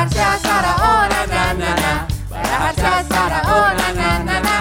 Baraharsha Sara oh na na na na Baraharsha Sara oh na na na na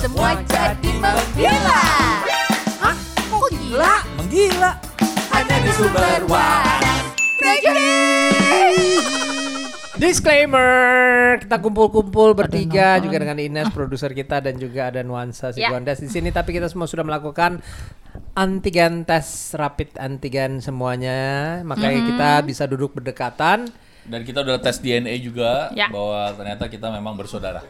Semua jadi menggila Hah? Kok gila? Menggila. Hanya di sumber waras Disclaimer, kita kumpul-kumpul bertiga juga dengan Ines produser kita dan juga ada Nuansa Ya. Siguandas di sini tapi kita semua sudah melakukan antigen tes rapid antigen semuanya. Makanya Mm-hmm. kita bisa duduk berdekatan. Dan kita udah tes DNA juga Ya. bahwa ternyata kita memang bersaudara.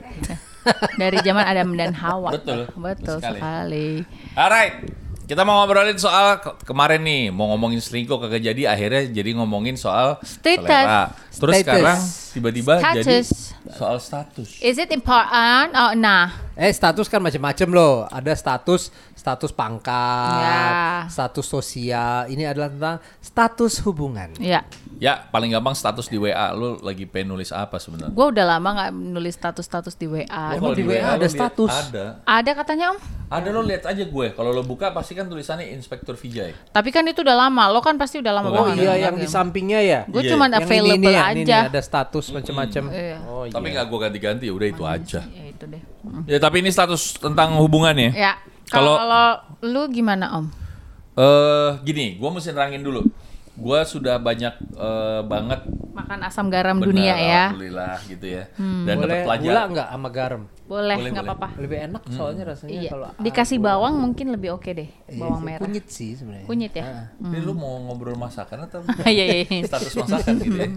Dari zaman Adam dan Hawa. Betul. Betul Sekali. sekali. Alright, kita mau ngobrolin soal ke- kemarin nih mau ngomongin selingkuh kagak jadi akhirnya jadi ngomongin soal Status. selera. Terus Status. sekarang tiba-tiba jadi Status. soal status. Is it important? Oh, nah. Eh status kan macam-macam loh. Ada status status pangkat, Ya. status sosial. Ini adalah tentang status hubungan. Ya. Ya paling gampang status di WA lu lagi pengen nulis apa sebenarnya? Gue udah lama nggak nulis status-status di WA. Emang kalau di WA ada lu lihat- status? Ada. Ada katanya om. Ada lo lihat aja gue. Kalau lo buka pasti kan tulisannya Inspektur Vijay. Tapi kan itu udah lama. Lo kan pasti udah lama Oh, Oh banget. iya yang di sampingnya ya. Gue Iya. cuma Yang ini available nih ya, ini aja. nih, ada status macam-macam. Iya. Oh iya. Tapi nggak gue ganti-ganti, udah itu aja. Ya itu deh. Ya tapi ini status tentang hubungan ya. Ya. Kalau- Kalau lu gimana om? Eh gini, gue mesti nerangin dulu. Gue sudah banyak eh, banget Makan asam garam benar, dunia ya. Alhamdulillah gitu ya. Dan dapat Boleh gula pelajaran. nggak sama garam? Boleh, Boleh, nggak apa-apa. Lebih enak soalnya rasanya Iya. kalau Dikasih ah, bawang mungkin lebih oke deh. Iya Bawang merah. Kunyit sih sebenarnya. Kunyit ya. Ini lu mau ngobrol masakan atau Iya iya. iya. status masakan gitu ya?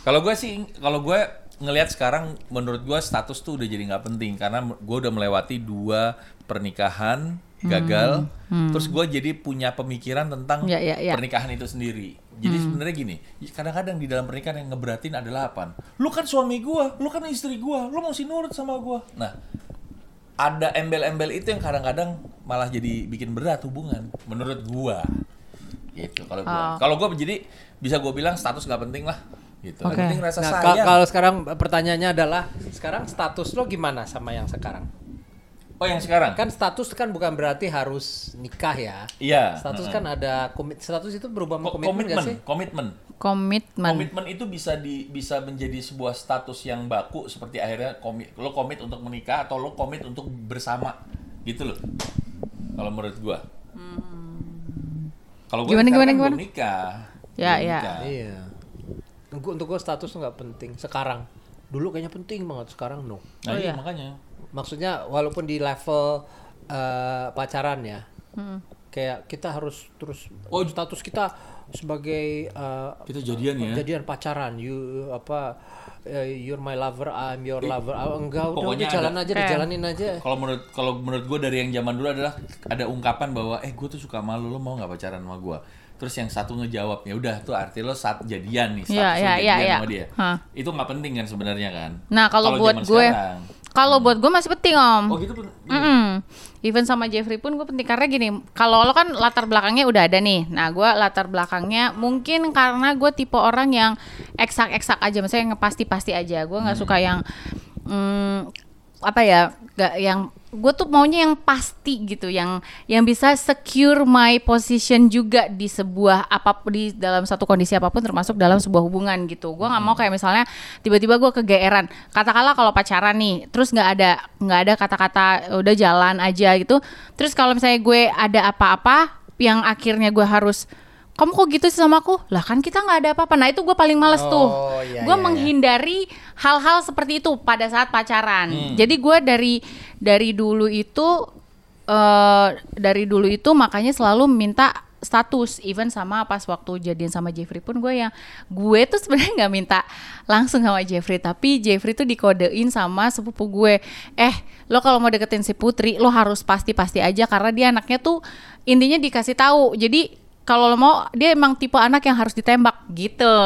Kalau gue sih, kalau gue ngelihat sekarang, menurut gue status tuh udah jadi nggak penting karena gue udah melewati dua pernikahan gagal, terus gue jadi punya pemikiran tentang Ya, ya, ya. pernikahan itu sendiri. Jadi sebenarnya gini, kadang-kadang di dalam pernikahan yang ngeberatin adalah apa? Lu kan suami gue, lu kan istri gue, lu mesti nurut sama gue. Nah, ada embel-embel itu yang kadang-kadang malah jadi bikin berat hubungan menurut gua gitu kalau gua Oh. kalau gua jadi bisa gua bilang status nggak penting lah gitu Oke. Yang penting rasa Nah, sayang kalau sekarang pertanyaannya adalah sekarang status lo gimana sama yang sekarang? Oh yang sekarang Kan status kan bukan berarti harus nikah ya. iya Status Heeh. kan ada komit status itu berubah Ko- komitmen, nggak sih? komitmen Komitmen. komitmen itu bisa di bisa menjadi sebuah status yang baku seperti akhirnya komit lo komit untuk menikah atau lo komit untuk bersama gitu loh kalau menurut gua kalau gua Gimana, gimana, kan gimana? belum nikah Ya, Belum ya. nikah. Iya. Untuk untuk gue status nggak penting sekarang. Dulu kayaknya penting banget sekarang no. nah Oh, iya iya. makanya Maksudnya walaupun di level eh, pacaran ya, kayak kita harus terus oh status kita sebagai eh, kita jadian ya jadian pacaran, you apa eh, you're my lover, I'm your lover. Ah, enggak udah, pokoknya udah jalan ada- aja, dijalanin aja. Kalau menurut kalau menurut gue dari yang zaman dulu adalah ada ungkapan bahwa eh gue tuh suka malu lo mau nggak pacaran sama gue. Terus yang satu ngejawab ya udah tuh arti lo saat jadian nih Iya, lo iya, jadian iya, iya. sama dia. Hah. Itu nggak penting kan sebenarnya kan. Nah kalau buat gue, sekarang. Kalau buat gue masih penting om. oh gitu pun. Mm-mm. Even sama Jeffrey pun gue penting karena gini, kalau lo kan latar belakangnya udah ada nih. Nah, gue latar belakangnya mungkin karena gue tipe orang yang eksak-eksak aja, misalnya yang pasti-pasti aja. Gue nggak suka yang mm, apa ya, gak yang gue tuh maunya yang pasti gitu, yang yang bisa secure my position juga di sebuah apa di dalam satu kondisi apa pun, termasuk dalam sebuah hubungan gitu. Gue nggak mau kayak misalnya tiba-tiba gue kegeeran. Katakanlah kalau pacaran nih, terus nggak ada nggak ada kata-kata udah jalan aja gitu. Terus kalau misalnya gue ada apa-apa yang akhirnya gue harus kamu kok gitu sih sama aku? Lah kan kita nggak ada apa-apa. Nah itu gue paling males tuh. Oh, iya, gue iya, iya. menghindari hal-hal seperti itu pada saat pacaran. Hmm. Jadi gue dari dari dulu itu eh dari dulu itu makanya selalu minta status even sama pas waktu jadian sama Jeffrey pun gue yang gue tuh sebenarnya nggak minta langsung sama Jeffrey tapi Jeffrey tuh dikodein sama sepupu gue eh lo kalau mau deketin si Putri lo harus pasti-pasti aja karena dia anaknya tuh intinya dikasih tahu jadi kalau lo mau dia emang tipe anak yang harus ditembak gitu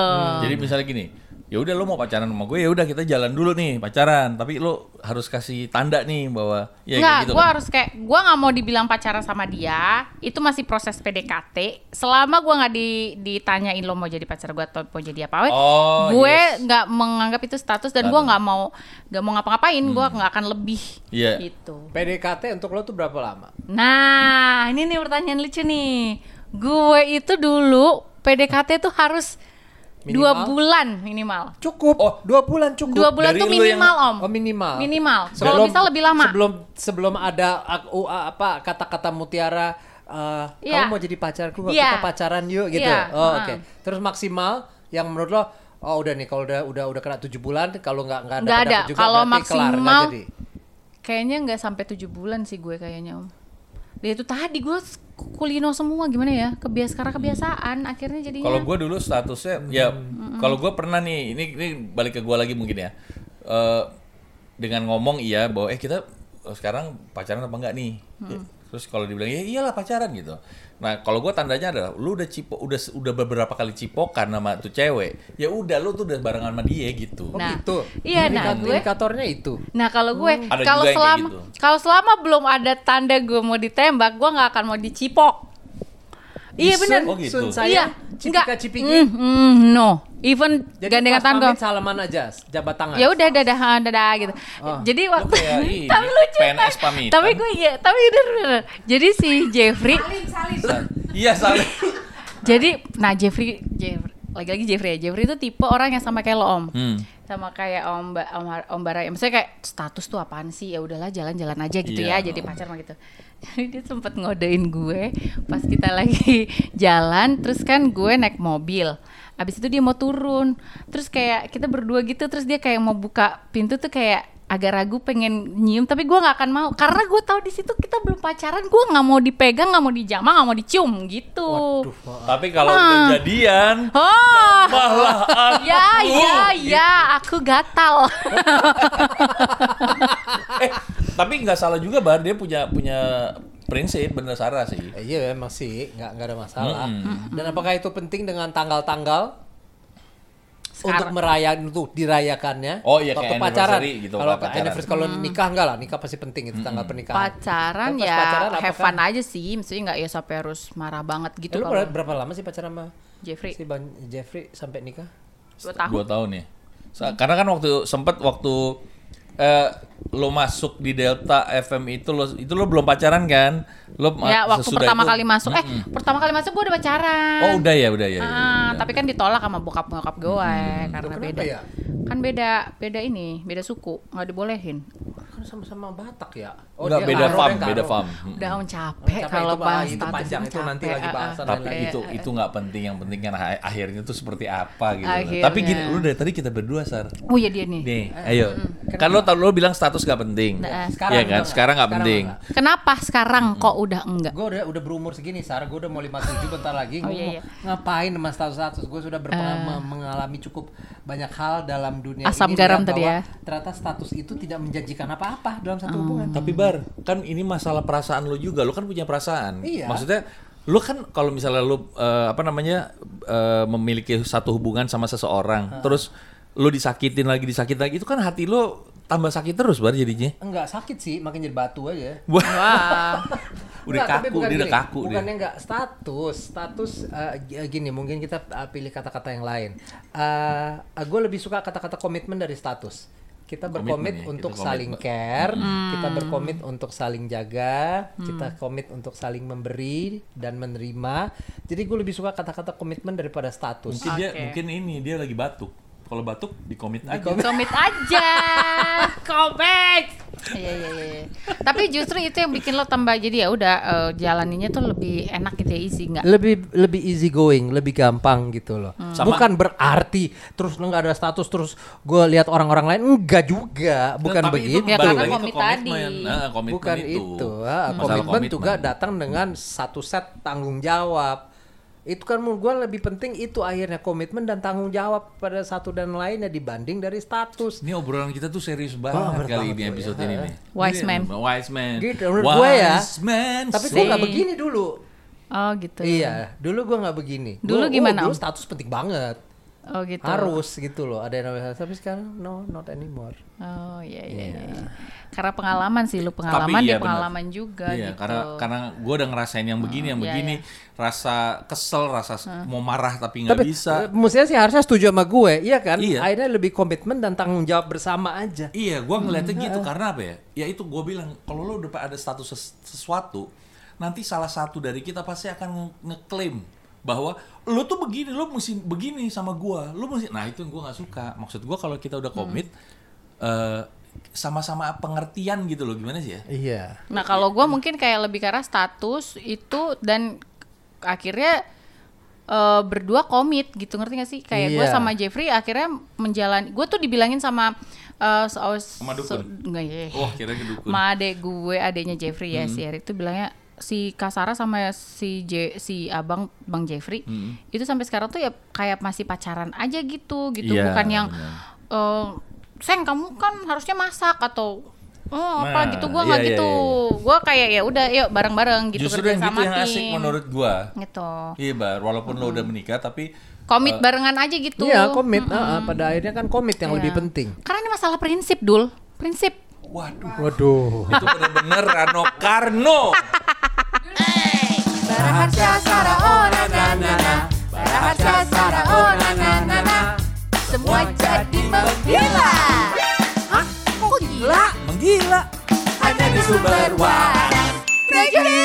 Jadi misalnya gini, ya udah lo mau pacaran sama gue ya udah kita jalan dulu nih pacaran, tapi lo harus kasih tanda nih bahwa ya Enggak, kayak gitu. gue kan. harus kayak gue nggak mau dibilang pacaran sama dia. Itu masih proses PDKT. Selama gue nggak di, ditanyain lo mau jadi pacar gue atau mau jadi apa, Oh, gue yes. nggak menganggap itu status dan gue nggak mau nggak mau ngapa-ngapain. Gue nggak akan lebih Iya. gitu. PDKT untuk lo tuh berapa lama? Nah, ini nih pertanyaan lucu nih. Gue itu dulu PDKT tuh harus Dua Minimal? bulan minimal. Cukup. Oh. dua bulan cukup. Dua bulan Dari tuh lu yang- minimal om. Oh minimal. Minimal. Kalau bisa lebih lama. Sebelum sebelum ada ak- u- a- apa kata-kata mutiara eh, Iya. kamu mau jadi pacarku Iya. kita pacaran yuk gitu. Iya, Oh, oke. Terus maksimal yang menurut lo oh udah nih kalau udah udah udah kena tujuh bulan kalau nggak nggak ada. juga Kalau berarti kelar, maksimal jadi. Kayaknya nggak sampai tujuh bulan sih gue kayaknya om. Dia itu tadi gue kulino semua gimana ya? Kebias karena kebiasaan akhirnya jadinya. Kalau gue dulu statusnya ya kalau gue pernah nih ini ini balik ke gue lagi mungkin ya. Eh, dengan ngomong iya bahwa eh kita eh, sekarang pacaran apa enggak nih? Ya, terus kalau dibilang ya iyalah pacaran gitu nah kalau gue tandanya adalah lu udah cipo udah udah beberapa kali cipokan sama tuh cewek ya udah lu tuh udah barengan sama dia gitu Oh Nah, gitu. iya, nah, Indikat- gue- Indikatornya itu. Nah kalau gue Ada kalau selama gitu. kalau selama belum ada tanda gue mau ditembak, gue nggak akan mau dicipok. Iya benar. Oh, gitu. Sun saya, Iya, cipika enggak. cipiki. Mm, mm, no, even Jadi gandengan tangan salaman aja, jabat tangan. Ya udah dadah dadah gitu. Jadi waktu kayak ini, tapi lucu. PNS pamitan. Tapi gue iya, tapi bener, bener. Jadi si Jeffrey iya saling jadi nah Jeffrey Jeffrey lagi-lagi Jeffrey ya. Jeffrey itu tipe orang yang sama kayak lo Om. Hmm. Sama kayak Om Ba- Om, Om Bara. Maksudnya kayak status tuh apaan sih? Ya udahlah jalan-jalan aja gitu Iya. ya, jadi pacar mah gitu. Jadi dia sempet ngodein gue pas kita lagi jalan, terus kan gue naik mobil. Abis itu dia mau turun. Terus kayak kita berdua gitu, terus dia kayak mau buka pintu tuh kayak agak ragu pengen nyium tapi gue nggak akan mau karena gue tahu di situ kita belum pacaran gue nggak mau dipegang nggak mau dijamah nggak mau dicium gitu Waduh, maaf. tapi kalau udah jadian Oh, malah aku ya, ya, ya, aku gatal. eh tapi nggak salah juga bar dia punya punya prinsip bener Sarah sih Eh, iya emang sih nggak nggak ada masalah. Mm-mm. Dan apakah itu penting dengan tanggal-tanggal untuk Sekarang. merayakan untuk dirayakannya? Oh, iya, waktu kayak pacaran. gitu, Kalau pacaran. anniversary kalau nikah enggak lah, nikah pasti penting itu tanggal pernikahan. pacaran ya pacaran have apakah- fun aja sih, maksudnya nggak ya sampai harus marah banget Eh, gitu lu kalau berapa, berapa lama sih pacaran sama Jeffrey si Bang Jeffrey sampai nikah? dua tahun. dua tahun ya Sa- karena kan waktu sempet waktu eh, lo masuk di Delta FM itu lo itu lo belum pacaran kan lo Ya waktu sesudah pertama itu- kali masuk, eh pertama kali masuk gue udah pacaran. oh udah ya udah ya, ya, Ah, ya. tapi kan ditolak sama bokap bokap gue karena Loh, kenapa beda. ya? Kan beda beda ini, beda suku, nggak dibolehin. Kan sama-sama Batak ya. Enggak, dia beda fam beda fam. Udah om capek Capek, kalau itu, bahas itu status panjang, itu nanti lagi ah, bahasan ah. tapi lain. itu itu nggak penting yang penting kan ah- akhirnya tuh seperti apa gitu Akhirnya. tapi gini lu dari tadi kita berdua sar Oh iya dia nih. nih ayo kan lo tau lo bilang status gak penting Nah, sekarang Iya enggak, kan enggak. sekarang nggak Sekarang penting enggak. Kenapa sekarang kok udah enggak? Gue udah udah berumur segini, Sar. Gue udah mau 57 bentar lagi. Oh, iya, mau iya. ngapain sama status-status? Gue sudah berpengalaman mengalami cukup banyak hal dalam dunia Asam ini. garam tadi ya. Ternyata status itu tidak menjanjikan apa-apa dalam satu hubungan. Tapi Bar, kan ini masalah perasaan lo juga. Lo kan punya perasaan. Iya. Maksudnya lo kan kalau misalnya lo eh, apa namanya eh, memiliki satu hubungan sama seseorang, terus lo disakitin lagi disakitin lagi, itu kan hati lo tambah sakit terus Bar jadinya. Enggak sakit sih, makin jadi batu aja. Wah, udah Enggak, kaku, bukan dia udah kaku dia. Bukannya enggak status, status g- gini mungkin kita pilih kata-kata yang lain. Eh gue lebih suka kata-kata komitmen dari status. Kita berkomit ya, untuk kita komit, saling Mbak. care, kita berkomit untuk saling jaga, kita komit untuk saling memberi dan menerima. Jadi gue lebih suka kata-kata komitmen daripada status. Mungkin dia Oke. mungkin ini dia lagi batuk. Kalau batuk dikomit aja. Komit aja. Komit. Iya iya iya. iya. Tapi justru itu yang bikin lo tambah jadi ya udah eh, jalaninnya tuh lebih enak gitu ya easy nggak? lebih lebih easy going, lebih gampang gitu loh. Sama- Bukan berarti terus lo nggak ada status terus gue lihat orang-orang lain enggak juga, bukan Tapi itu begitu. Ya, balik karena komit tadi. Nah, komitmen bukan itu. itu. ah, Masalah komitmen, juga datang dengan satu set tanggung jawab. Itu kan menurut gue lebih penting itu akhirnya komitmen dan tanggung jawab pada satu dan lainnya dibanding dari status. Ini obrolan kita tuh serius banget kali banget ini tuh episode ya. ini nih. Wise man. Wise man. Gitu, menurut gue ya. Wise man Tapi gue nggak begini dulu. Oh gitu. Iya, dulu gue nggak begini. Dulu Gua- oh, gimana, dulu Om? status penting banget. Oh gitu. Harus gitu loh. Ada yang namanya tapi sekarang no, not anymore. Oh iya iya. iya. Karena pengalaman sih lu pengalaman iya, dia benar. pengalaman juga Iya, gitu. karena karena gue udah ngerasain yang begini, yang iya, begini, rasa kesel, rasa mau marah tapi nggak Tapi bisa. eh, mestinya sih harusnya setuju sama gue, iya kan? Iya. Akhirnya lebih komitmen dan tanggung jawab bersama aja. Iya, gua ngeliatnya gitu karena apa ya? Ya itu gue bilang kalau lo udah ada status ses- sesuatu, nanti salah satu dari kita pasti akan nge- ngeklaim bahwa lu tuh begini, lu mesti begini sama gua, lu mesti. Nah itu yang gua nggak suka. Maksud gua kalau kita udah komit, eh, sama-sama pengertian gitu loh, gimana sih ya? Iya. Nah kalau gue mungkin kayak lebih karena status itu dan akhirnya eh, berdua komit gitu ngerti gak sih? Kayak gue Iya. sama Jeffrey akhirnya menjalani. Gue tuh dibilangin sama eh, so- Sama so- dukun? enggak ya. Wah kira kedukun. Ma adek gue, adeknya Jeffrey ya si Erik itu bilangnya si Kasara sama si J, si abang Bang Jeffrey itu sampai sekarang tuh ya kayak masih pacaran aja gitu gitu Iya, bukan yang eh, Seng kamu kan harusnya masak atau oh apa Nah, gitu gua iya, nggak iya, gitu iya. gua kayak ya udah yuk bareng-bareng gitu Justru kerja yang gitu sama yang asik tim. menurut gua. gitu Iya bar, walaupun lo udah menikah tapi komit barengan aja gitu Iya, komit. Ah, ah, pada akhirnya kan komit yang Iya. lebih penting. karena ini masalah prinsip dul prinsip waduh Waduh. itu bener-bener Rano Karno. Baraharsha Sara oh na na na na. Baraharsha Sara oh na na na na. Semua jadi menggila. Hah? Kok gila? Menggila. Hanya di sumber waras. Negeri